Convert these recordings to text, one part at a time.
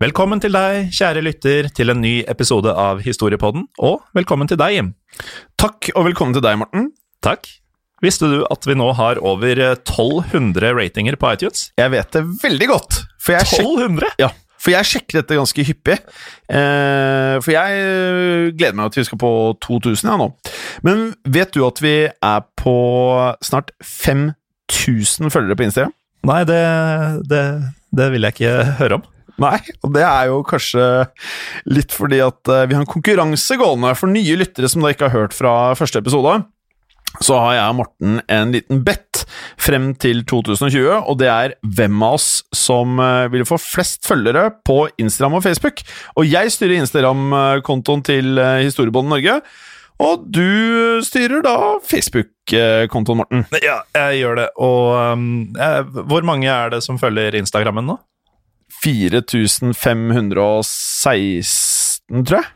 Velkommen til deg, kjære lytter, til en ny episode av Historiepodden, og velkommen til deg, Jim. Takk, og velkommen til deg, Morten. Takk. Visste du at vi nå har over 1200 ratinger på iTunes? Jeg vet det veldig godt, for jeg, sjek 1200? ja, for jeg sjekker dette ganske hyppig. Eh, for jeg eh, gleder meg til vi skal på 2000 ja, nå. Men vet du at vi er på snart 5000 følgere på Instagram? Nei, det, det, det vil jeg ikke høre om. Nei, og det er jo kanskje litt fordi at eh, vi har en konkurranse gående for nye lyttere som da ikke har hørt fra første episode. Så har jeg og Morten en liten bet frem til 2020, og det er hvem av oss som eh, vil få flest følgere på Instagram og Facebook. Og jeg styrer Instagram-kontoen til Historiebåndet Norge, og du styrer da Facebook-kontoen, Morten. Ja, jeg gjør det. Og um, eh, hvor mange er det som følger Instagrammen nå? 4516, tror jeg.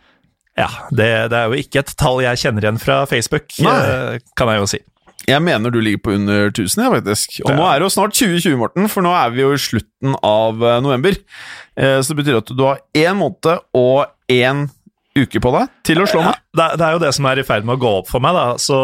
Ja, det, det er jo ikke et tall jeg kjenner igjen fra Facebook, Nei. eh, kan jeg jo si. Jeg mener du ligger på under 1000, jeg, faktisk. Og Ja. nå er det jo snart 2020, Morten, for nå er vi jo i slutten av eh, november. Eh, Så det betyr at du har én måned og én uke på deg til å slå meg. Det, er- det er jo det som er i ferd med å gå opp for meg, da. Så,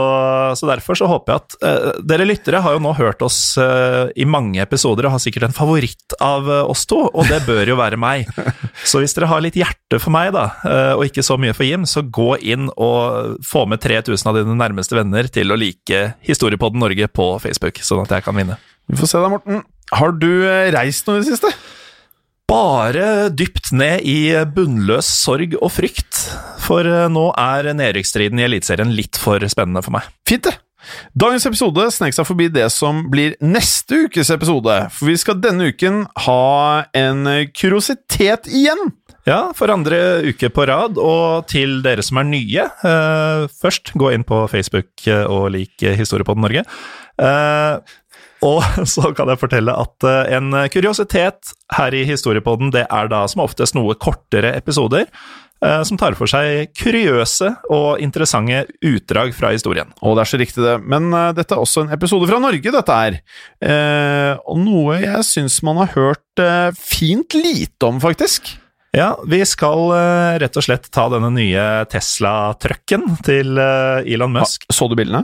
så derfor så håper jeg at eh, Dere lyttere har jo nå hørt oss eh, i mange episoder og har sikkert en favoritt av eh, oss to, og det bør jo være meg. Så hvis dere har litt hjerte for meg, da, eh, og ikke så mye for Jim, så gå inn og få med 3000 av dine nærmeste venner til å like Historiepodden Norge på Facebook, sånn at jeg kan vinne. Vi får se da, Morten. Har du eh, reist noe i det siste? Bare dypt ned i bunnløs sorg og frykt, for eh, nå er nedrykksstriden i Eliteserien litt for spennende for meg. Fint, det. Dagens episode snek seg forbi det som blir neste ukes episode, for vi skal denne uken ha en kuriositet igjen. Ja, for andre uke på rad, og til dere som er nye eh, Først, gå inn på Facebook eh, og lik eh, Historiepodden Norge. Eh, og så kan jeg fortelle at eh, en kuriositet her i Historiepodden, det er da som oftest noe kortere episoder, eh, som tar for seg kuriøse og interessante utdrag fra historien. Og det er så riktig, det. Men dette er også en episode fra Norge, dette. Eh, og noe jeg syns man har hørt fint lite om, faktisk. Ja, vi skal eh, rett og slett ta denne nye Tesla-trucken til eh, Elon Musk. Så du bildene?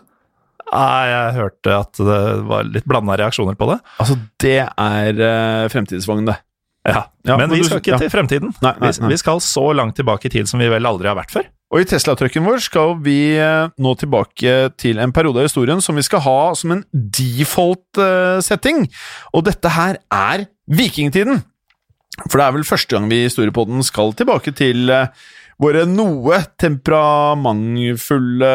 Nei, jeg hørte at det var litt blanda reaksjoner på det. Altså, det er uh, fremtidsvogn, det. Ja, Ja, Men men vi du- skal ikke ja. til fremtiden. Nei, nei, nei. vi skal så langt tilbake i tid som vi vel aldri har vært før. Og i Tesla-trucken vår skal vi nå tilbake til en periode av historien som vi skal ha som en default-setting. Og dette her er vikingtiden. For det er vel første gang vi i Historiepodden skal tilbake til eh, våre noe temperamentfulle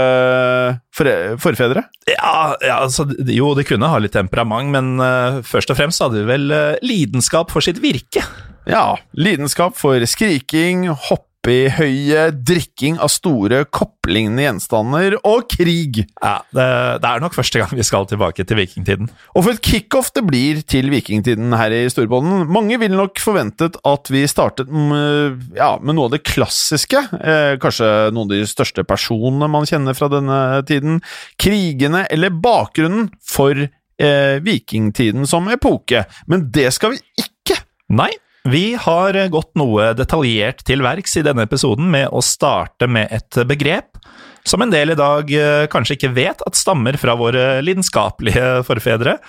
forfedre. Ja, ja altså, Jo, de kunne ha litt temperament, men uh, først og fremst hadde de vel uh, lidenskap for sitt virke. Ja, lidenskap for skriking, hopping hyppig-høye drikking av store kopplignende gjenstander og krig. Ja, det, det er nok første gang vi skal tilbake til vikingtiden. Og for et kickoff det blir til vikingtiden her i Storbånden. Mange ville nok forventet at vi startet med, ja, med noe av det klassiske. Eh, kanskje noen av de største personene man kjenner fra denne tiden. Krigene eller bakgrunnen for eh, vikingtiden som epoke. Men det skal vi ikke. Nei, vi har gått noe detaljert til verks i denne episoden med å starte med et begrep som en del i dag eh, kanskje ikke vet at stammer fra våre lidenskapelige forfedre,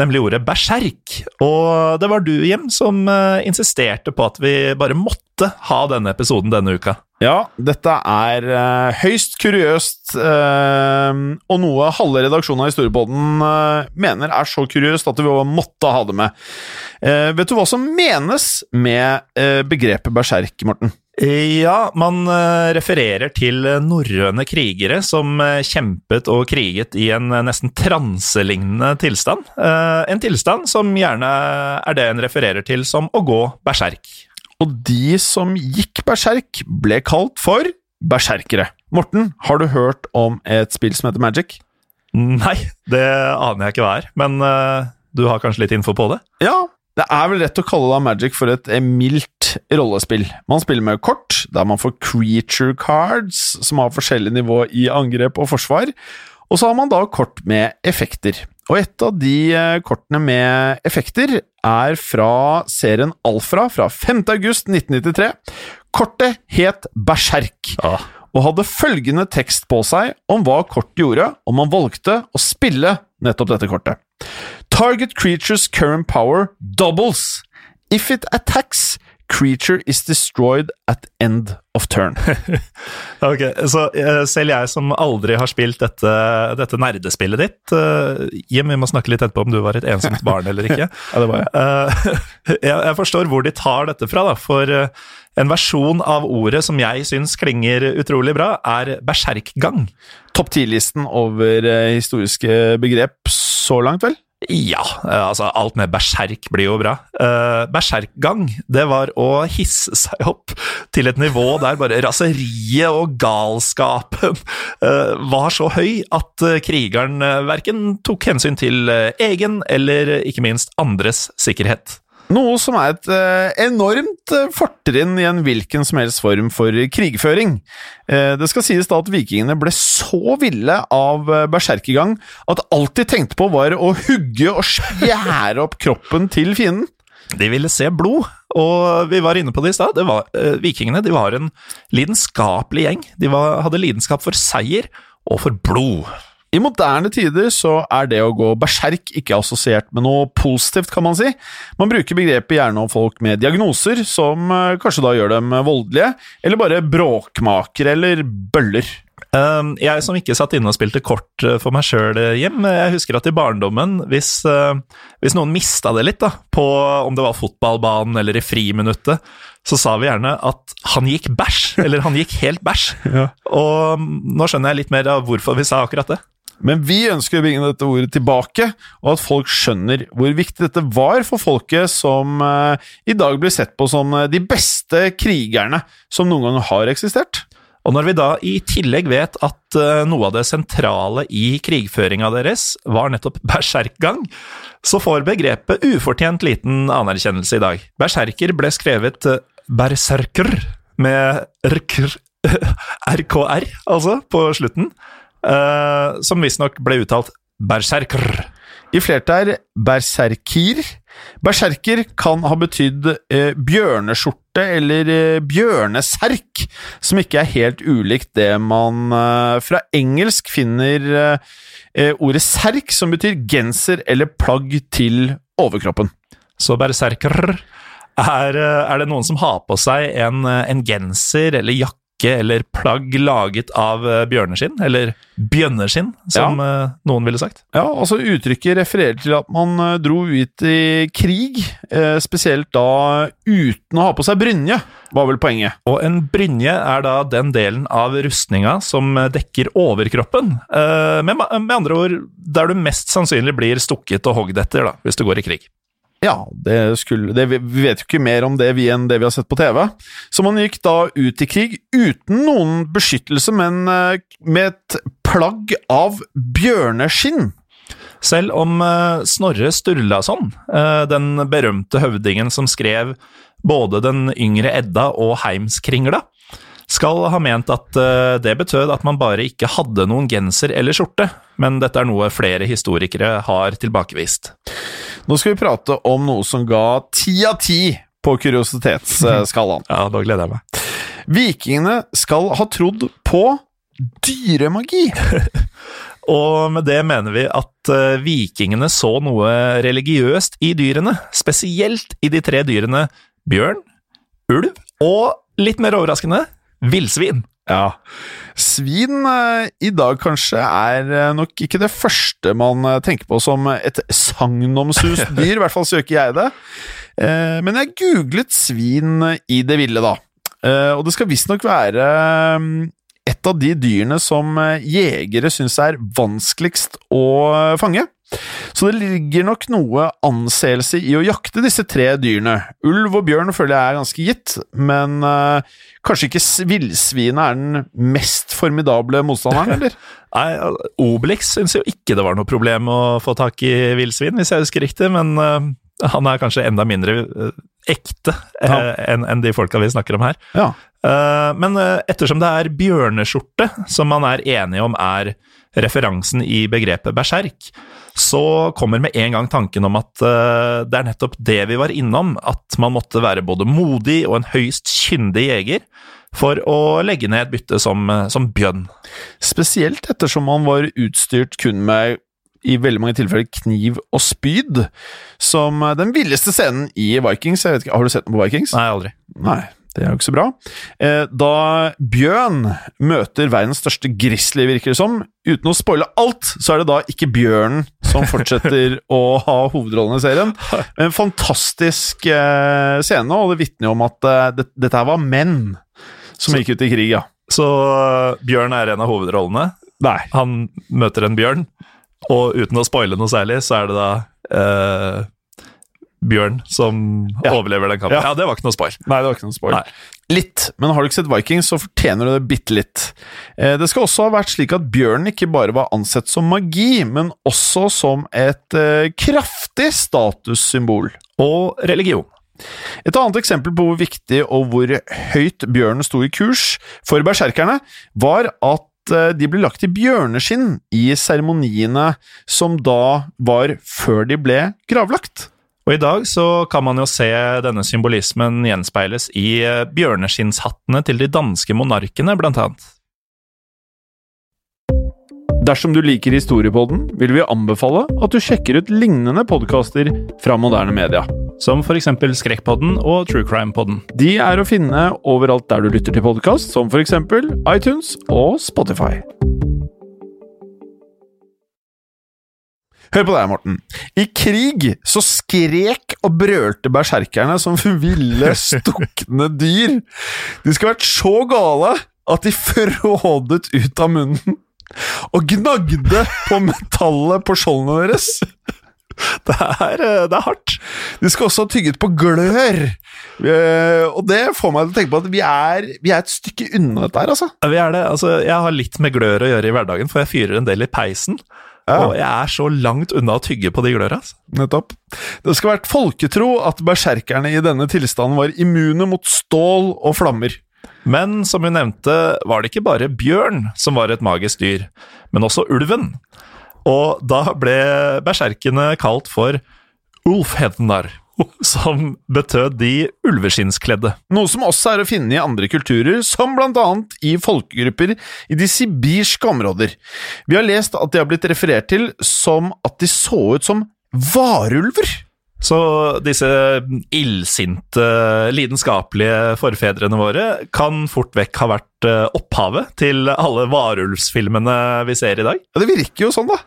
nemlig ordet berserk. Og det var du, Jim, som eh, insisterte på at vi bare måtte ha denne episoden denne uka. Ja, dette er uh, høyst kuriøst, uh, og noe halve redaksjonen av Historiepodden uh, mener er så kuriøst at vi måtte ha det med. vet du hva som menes med begrepet berserk, Morten? Ja, man refererer til norrøne krigere som kjempet og kriget i en nesten transelignende tilstand. En tilstand som gjerne er det en refererer til som å gå berserk og de som gikk berserk, ble kalt for berserkere. Morten, har du hørt om et spill som heter Magic? Nei, det aner jeg ikke hva er, men du har kanskje litt info på det? Ja, det er vel rett å kalle da Magic for et mildt rollespill. Man spiller med kort, der man får creature cards, som har forskjellig nivå i angrep og forsvar, og så har man da kort med effekter. Og et av de eh, kortene med effekter er fra serien Alfra fra 5. august 1993. Kortet het Berserk. Ah. Og hadde følgende tekst på seg om hva kortet gjorde om man valgte å spille nettopp dette kortet. Target creatures current power doubles. If it attacks, Creature is destroyed at end of turn. ok, Så eh, selv jeg som aldri har spilt dette, dette nerdespillet ditt uh, Jim, vi må snakke litt etterpå om du var et ensomt barn eller ikke. ja, det var jeg. Uh, jeg. jeg. forstår hvor de tar dette fra, da, for uh, en versjon av ordet som jeg syns klinger utrolig bra, er berserkgang. Topp ti-listen over historiske begrep så langt, vel? Ja, altså alt med berserk blir jo bra. Uh, berserkgang, det var å hisse seg opp til et nivå der bare raseriet og galskapen uh, var så høy at krigeren verken tok hensyn til egen eller ikke minst andres sikkerhet. Noe som er et eh, enormt eh, fortrinn i en hvilken som helst form for krigføring. Eh, det skal sies da at vikingene ble så ville av berserkergang at alt de tenkte på var å hugge og skjære opp kroppen til fienden. De ville se blod, og vi var inne på det i stad. Vikingene de var en lidenskapelig gjeng. De var, hadde lidenskap for seier og for blod. I moderne tider så er det å gå berserk ikke assosiert med noe positivt, kan man si. Man bruker begrepet gjerne om folk med diagnoser, som eh, kanskje da gjør dem voldelige, eller bare bråkmakere eller bøller. Ehm, jeg som ikke satt inne og spilte kort eh, for meg sjøl hjem, jeg husker at i barndommen, hvis, eh, hvis noen mista det litt, da, på om det var fotballbanen eller i friminuttet, så sa vi gjerne at han gikk bæsj, eller han gikk helt bæsj. ja. Og nå skjønner jeg litt mer av hvorfor vi sa akkurat det. Men vi ønsker å bringe dette ordet tilbake, og at folk skjønner hvor viktig dette var for folket som uh, i dag blir sett på som uh, de beste krigerne som noen gang har eksistert. Og når vi da i tillegg vet at uh, noe av det sentrale i krigføringa deres var nettopp berserkgang, så får begrepet ufortjent liten anerkjennelse i dag. Berserker ble skrevet berserker med rkr, RKR, altså, på slutten uh, som visstnok ble uttalt berserker. I flertall berserkir. Berserker kan ha betydd eh, bjørneskjorte eller eh, bjørneserk, som ikke er helt ulikt det man eh, fra engelsk finner eh, eh, ordet serk, som betyr genser eller plagg til overkroppen. Så berserker er, er det noen som har på seg en, en genser eller jakke jakke eller plagg laget av eh, bjørneskinn, eller bjønneskinn, som ja. Eh, noen ville sagt. Ja, altså uttrykket refererer til at man eh, dro ut i krig, spesielt da uten å ha på seg brynje, var vel poenget. Og en brynje er da den delen av rustninga som dekker overkroppen. Med, med andre ord, der du mest sannsynlig blir stukket og hogd etter, da, hvis du går i krig. Ja, det skulle det, Vi vet jo ikke mer om det vi enn det vi har sett på TV. Så man gikk da ut i krig uten noen beskyttelse, men eh, med et plagg av bjørneskinn. Selv om eh, Snorre Sturlason, eh, den berømte høvdingen som skrev både den yngre Edda og Heimskringla, skal ha ment at det betød at man bare ikke hadde noen genser eller skjorte, men dette er noe flere historikere har tilbakevist. Nå skal vi prate om noe som ga ti av ti på kuriositetsskalaen. Ja, da gleder jeg meg. Vikingene skal ha trodd på dyremagi. Og med det mener vi at eh, vikingene så noe religiøst i dyrene, spesielt i de tre dyrene bjørn, ulv og, litt mer overraskende, villsvin. Ja. Svin eh, i dag kanskje er eh, nok ikke det første man eh, tenker på som et sagnomsust dyr, i hvert fall søker jeg det. Men jeg googlet svin i det ville, da. Og det skal visstnok være et av de dyrene som jegere syns er vanskeligst å fange. Så det ligger nok noe anseelse i å jakte disse tre dyrene. Ulv og bjørn føler jeg er ganske gitt, men uh, kanskje ikke villsvinet er den mest formidable motstanderen, eller? Nei, Obelix syns jo ikke det var noe problem å få tak i villsvin, hvis jeg husker riktig, men uh, han er kanskje enda mindre eh, ekte Ja. enn en de folka vi snakker om her. Ja. Men ettersom det er bjørneskjorte som man er enige om er referansen i begrepet berserk, så kommer med en gang tanken om at eh, det er nettopp det vi var innom, at man måtte være både modig og en høyst kyndig jeger for å legge ned et bytte som, eh, som bjønn. Spesielt ettersom han var utstyrt kun med i veldig mange tilfeller kniv og spyd, som eh, den villeste scenen i Vikings. Jeg vet ikke, Har du sett den på Vikings? Nei, aldri. Nei, det er jo ikke så bra. Eh, Da Bjørn møter verdens største grizzly, virker det som, uten å spoile alt, så er det da ikke Bjørnen som fortsetter å ha hovedrollen i serien. En fantastisk eh, scene, og det vitner jo om at eh, det, dette her var menn som gikk ut i krig, ja. Så Bjørn er en av hovedrollene. Nei. Han møter en bjørn, og uten å spoile noe særlig, så er det da øh, Bjørn som Ja. overlever den kampen. Ja. Ja. det var ikke noe spoil. Nei, det var ikke noe spoil. Nei. Litt, men har du ikke sett Vikings, så fortjener du det bitte litt. Eh, det skal også ha vært slik at bjørnen ikke bare var ansett som magi, men også som et eh, kraftig statussymbol. Og religion. Et annet eksempel på hvor viktig og hvor høyt bjørnen sto i kurs for berserkerne, var at eh, de ble lagt i bjørneskinn i seremoniene som da var før de ble gravlagt. Og i dag så kan man jo se denne symbolismen gjenspeiles i øh, bjørneskinnshattene til de danske monarkene, blant annet. Dersom du liker Historiepodden, vil vi anbefale at du sjekker ut lignende podkaster fra moderne media. Som eksempel Skrekkpodden og True Crime-podden. De er å finne overalt der du lytter til podkast, som eksempel iTunes og Spotify. Hør på deg, Morten. I krig så skrek og brølte berserkerne som ville stukne dyr. De skal ha vært så gale at de frådet ut av munnen og gnagde på metallet på skjoldene deres. Det er, øh, det er hardt. De skal også ha tygget på glør. Eh, og det får meg til å tenke på at vi er, vi er et stykke unna dette her, altså. Ja, Vi er det. Altså, jeg har litt med glør å gjøre i hverdagen, for jeg fyrer en del i peisen. Ja. Og jeg er så langt unna å tygge på de gløra. Altså. Nettopp. Det skal ha vært folketro at berserkerne i denne tilstanden var immune mot stål og flammer. Men som vi nevnte, var det ikke bare bjørn som var et magisk dyr, men også ulven. Og da ble berserkene kalt for ulfhednar, som betød de ulveskinnskledde. Noe som også er å finne i andre kulturer, som blant annet i folkegrupper i de sibirske områder. Vi har lest at de har blitt referert til som at de så ut som varulver. Så disse illsinte, lidenskapelige forfedrene våre kan fort vekk ha vært eh, opphavet til alle varulvsfilmene vi ser i dag. Ja, det virker jo sånn, da.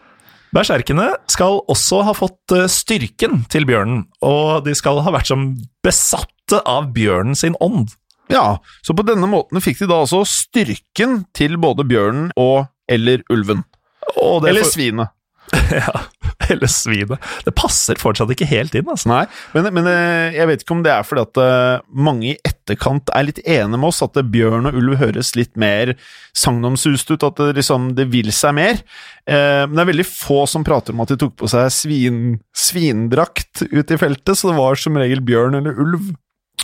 Berserkene skal også ha fått eh, styrken til bjørnen, og de skal ha vært som besatte av bjørnen sin ånd. Ja, så på denne måten fikk de da altså styrken til både bjørnen og eller ulven. Og Eller for- svinet. ja, eller svinet. Det passer fortsatt ikke helt inn, altså. Nei, men, men eh, jeg vet ikke om det er fordi at eh, mange i etterkant er litt enig med oss, at bjørn og ulv høres litt mer sagnomsust ut, at det liksom det vil seg mer. Eh, men det er veldig få som prater om at de tok på seg svin, svindrakt ut i feltet, så det var som regel bjørn eller ulv.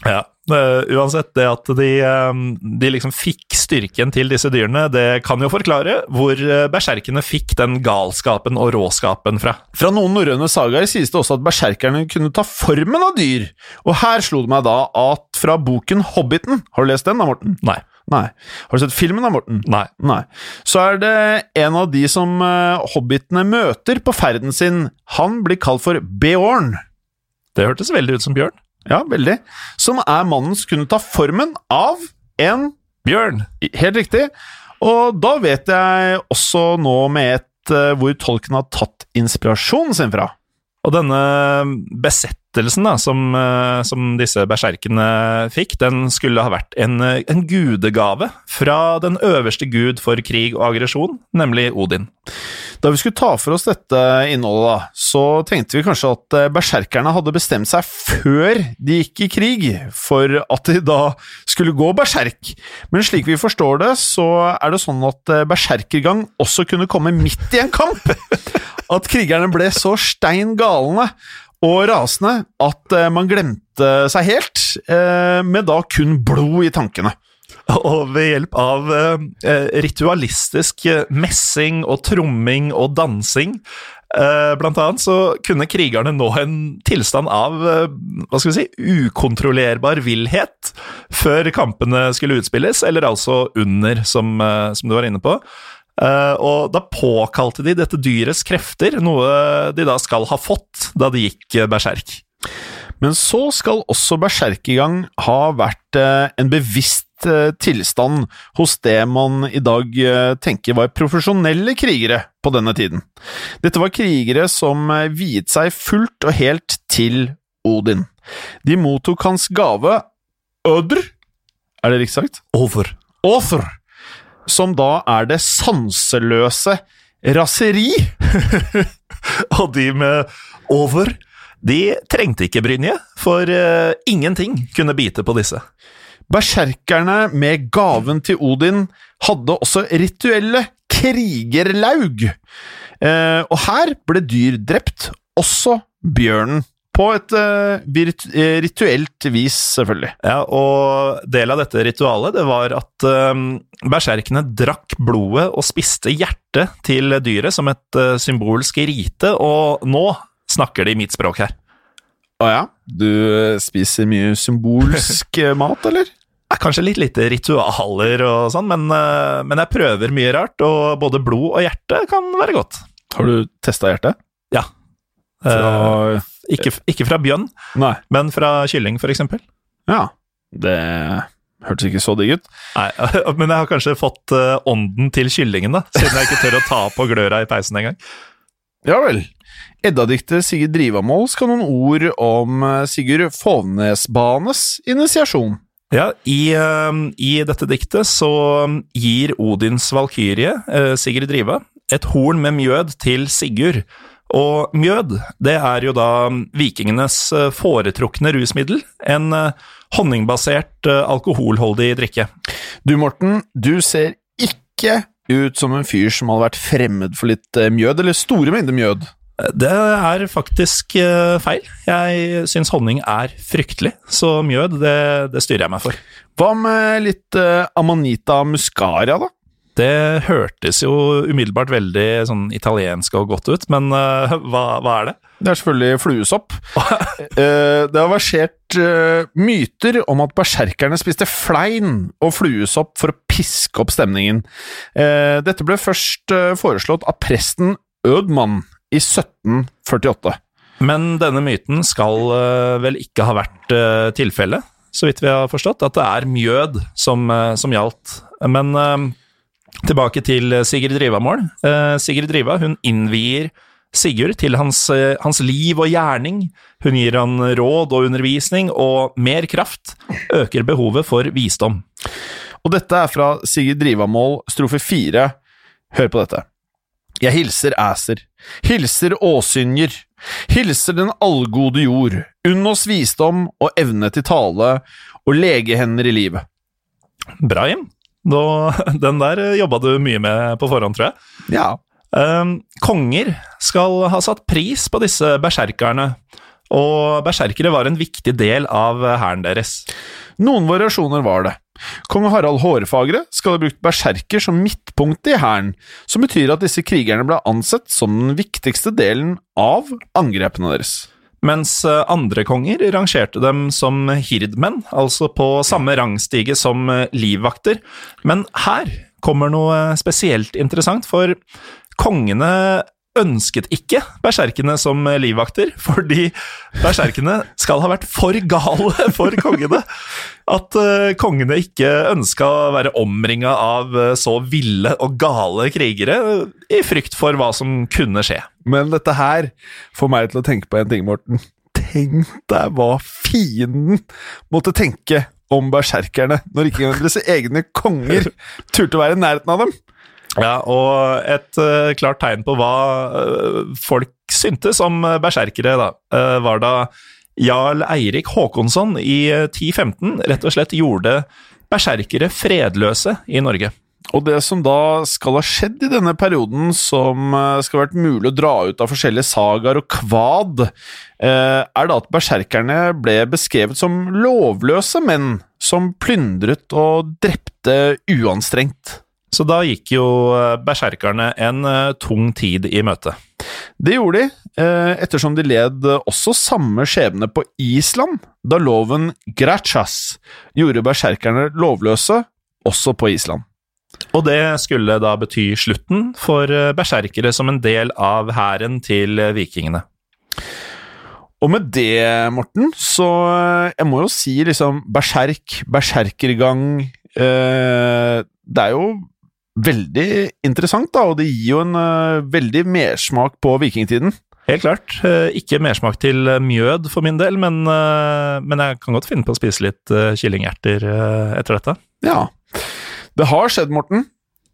Ja, uh, uansett, det at de, uh, de liksom fikk styrken til disse dyrene, det kan jo forklare hvor uh, berserkene fikk den galskapen og råskapen fra. Fra noen norrøne sagaer sies det også at berserkerne kunne ta formen av dyr, og her slo det meg da at fra boken Hobbiten Har du lest den da, Morten? Nei. Nei. Har du sett filmen da, Morten? Nei. Nei. Så er det en av de som hobbitene møter på ferden sin. Han blir kalt for Beorn. Det hørtes veldig ut som bjørn. Ja, veldig. Som er mannen som kunne ta formen av en Bjørn. Helt riktig. Og da vet jeg også nå med et uh, hvor tolken har tatt inspirasjonen sin fra. Og denne besettelsen da, som, uh, som disse berserkene fikk, den skulle ha vært en, en, gudegave fra den øverste gud for krig og aggresjon, nemlig Odin. Da vi skulle ta for oss dette innholdet, da, så tenkte vi kanskje at eh, berserkerne hadde bestemt seg før de gikk i krig, for at de da skulle gå berserk. Men slik vi forstår det, så er det sånn at berserkergang også kunne komme midt i en kamp! at krigerne ble så stein galne og rasende at eh, man glemte seg helt, eh, med da kun blod i tankene. Og ved hjelp av eh, ritualistisk messing og tromming og dansing Blant annet så kunne krigerne nå en tilstand av hva skal vi si, ukontrollerbar villhet før kampene skulle utspilles, eller altså under, som, som du var inne på. Uh, og da påkalte de dette dyrets krefter, noe de da skal ha fått da de gikk uh, berserk. Men så skal også berserkegang ha vært uh, en bevisst tilstand hos det man i dag tenker var profesjonelle krigere på denne tiden. Dette var krigere som viet seg fullt og helt til Odin. De mottok hans gave Ødr Er det riktig sagt? Over. Over som da er det sanseløse raseri. og de med over, de trengte ikke brynje, for uh, ingenting kunne bite på disse. Berserkerne med gaven til Odin hadde også rituelle krigerlaug, uh, og her ble dyr drept, også bjørnen. På et uh, rituelt vis, selvfølgelig. Ja, og del av dette ritualet det var at um, berserkene drakk blodet og spiste hjertet til dyret som et uh, symbolsk rite, og nå snakker de mitt språk her. Å ja? Du spiser mye symbolsk mat, eller? Kanskje litt lite ritualer og sånn, men, uh, men jeg prøver mye rart, og både blod og hjerte kan være godt. Har du testa hjertet? Ja. Fra ikke, ikke fra bjønn, Nei. men fra kylling, eksempel. Ja, det hørtes ikke så digg ut. Nei, men jeg har kanskje fått uh, ånden til kyllingen, da, siden jeg ikke tør å ta på gløra i peisen engang. Ja vel. Eddadiktet Sigurd Drivamål skal noen ord om eh, Sigurd Fovnesbanes initiasjon. Ja, i, uh, i, dette diktet så gir Odins valkyrie, uh, Sigurd Driva, et horn med mjød til Sigurd og mjød, det er jo da vikingenes eh, foretrukne rusmiddel. En eh, honningbasert eh, alkoholholdig drikke. Du Morten, du ser ikke ut som en fyr som hadde vært fremmed for litt mjød, eller store mengder mjød. Det er faktisk feil. Jeg syns honning er fryktelig, så mjød, det, det styrer jeg meg for. Hva med litt Amanita muscaria, da? Det hørtes jo umiddelbart veldig sånn italiensk og godt ut, men uh, hva, hva, er det? Det er selvfølgelig fluesopp. uh, det har versert uh, myter om at berserkerne spiste flein og fluesopp for å piske opp stemningen. dette ble først foreslått av presten Ødmann i 1748. Men denne myten skal vel ikke ha vært tilfellet, så vidt vi har forstått? At det er mjød som, som gjaldt. Men Tilbake til Sigrid Sigurd Driva-mål. Sigrid Driva hun innvier Sigurd til hans, uh, hans, liv og gjerning. Hun gir han råd og undervisning, og mer kraft øker behovet for visdom. Og dette er fra Sigurd Driva-mål, strofe fire. Hør på dette. Jeg hilser Æser, hilser Åsynjer, hilser den allgode jord, unn oss visdom og evne til tale og legehender i livet. Bra, Jim. Da, den der jobba du mye med på forhånd, tror jeg. Ja, Um, konger skal ha satt pris på disse berserkerne, og berserkere var en viktig del av hæren deres. noen variasjoner var det. Kong Harald Hårfagre skal ha brukt berserker som midtpunkt i hæren, som betyr at disse krigerne ble ansett som den viktigste delen av angrepene deres. Mens eh, andre konger rangerte dem som hirdmenn, altså på samme rangstige som eh, livvakter. Men her kommer noe spesielt interessant, for kongene ønsket ikke berserkene som eh, livvakter, fordi berserkene skal ha vært for gale for kongene. At eh, kongene ikke ønska å være omringa av eh, så ville og gale krigere, i frykt for hva som kunne skje. Men dette her får meg til å tenke på en ting, Morten. Tenk deg hva fienden måtte tenke om berserkerne, når ikke deres egne konger turte å være i nærheten av dem. Ja, og et uh, klart tegn på hva uh, folk syntes om eh, berserkere, da, uh, var da jarl Eirik Håkonsson i eh, 1015 rett og slett gjorde berserkere fredløse i Norge. Og det som da skal ha skjedd i denne perioden, som skal ha vært mulig å dra ut av forskjellige sagaer og kvad, er da at berserkerne ble beskrevet som lovløse menn som plyndret og drepte uanstrengt. Så da gikk jo eh, berserkerne en eh, tung tid i møte. Det gjorde de, eh, ettersom de led også samme skjebne på Island, da loven Grachas gjorde berserkerne lovløse, også på Island. Og det skulle da bety slutten for berserkere som en del av hæren til vikingene. Og med det, Morten, så Jeg må jo si liksom berserk, berserkergang eh, Det er jo veldig interessant, da, og det gir jo en uh, veldig mersmak på vikingtiden. Helt klart. eh, Ikke mersmak til eh, mjød for min del, men, eh, men jeg kan godt finne på å spise litt eh, kyllingerter eh, etter dette. Ja. Det har skjedd, Morten.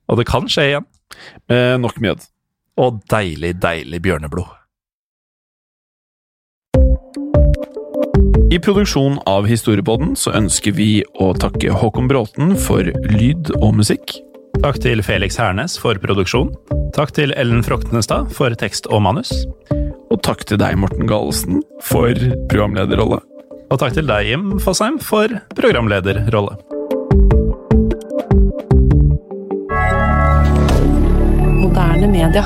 Og det kan skje igjen. Med nok mjød. Og deilig, deilig bjørneblod. I produksjonen av Historiepodden så ønsker vi å takke Håkon Bråten for lyd og musikk. Takk til Felix Hernes for produksjon. Takk til Ellen Froktenestad for tekst og manus. Og takk til deg, Morten Galesen, for programlederrolle. Og takk til deg, Jim Fosheim, for programlederrolle. Moderne media.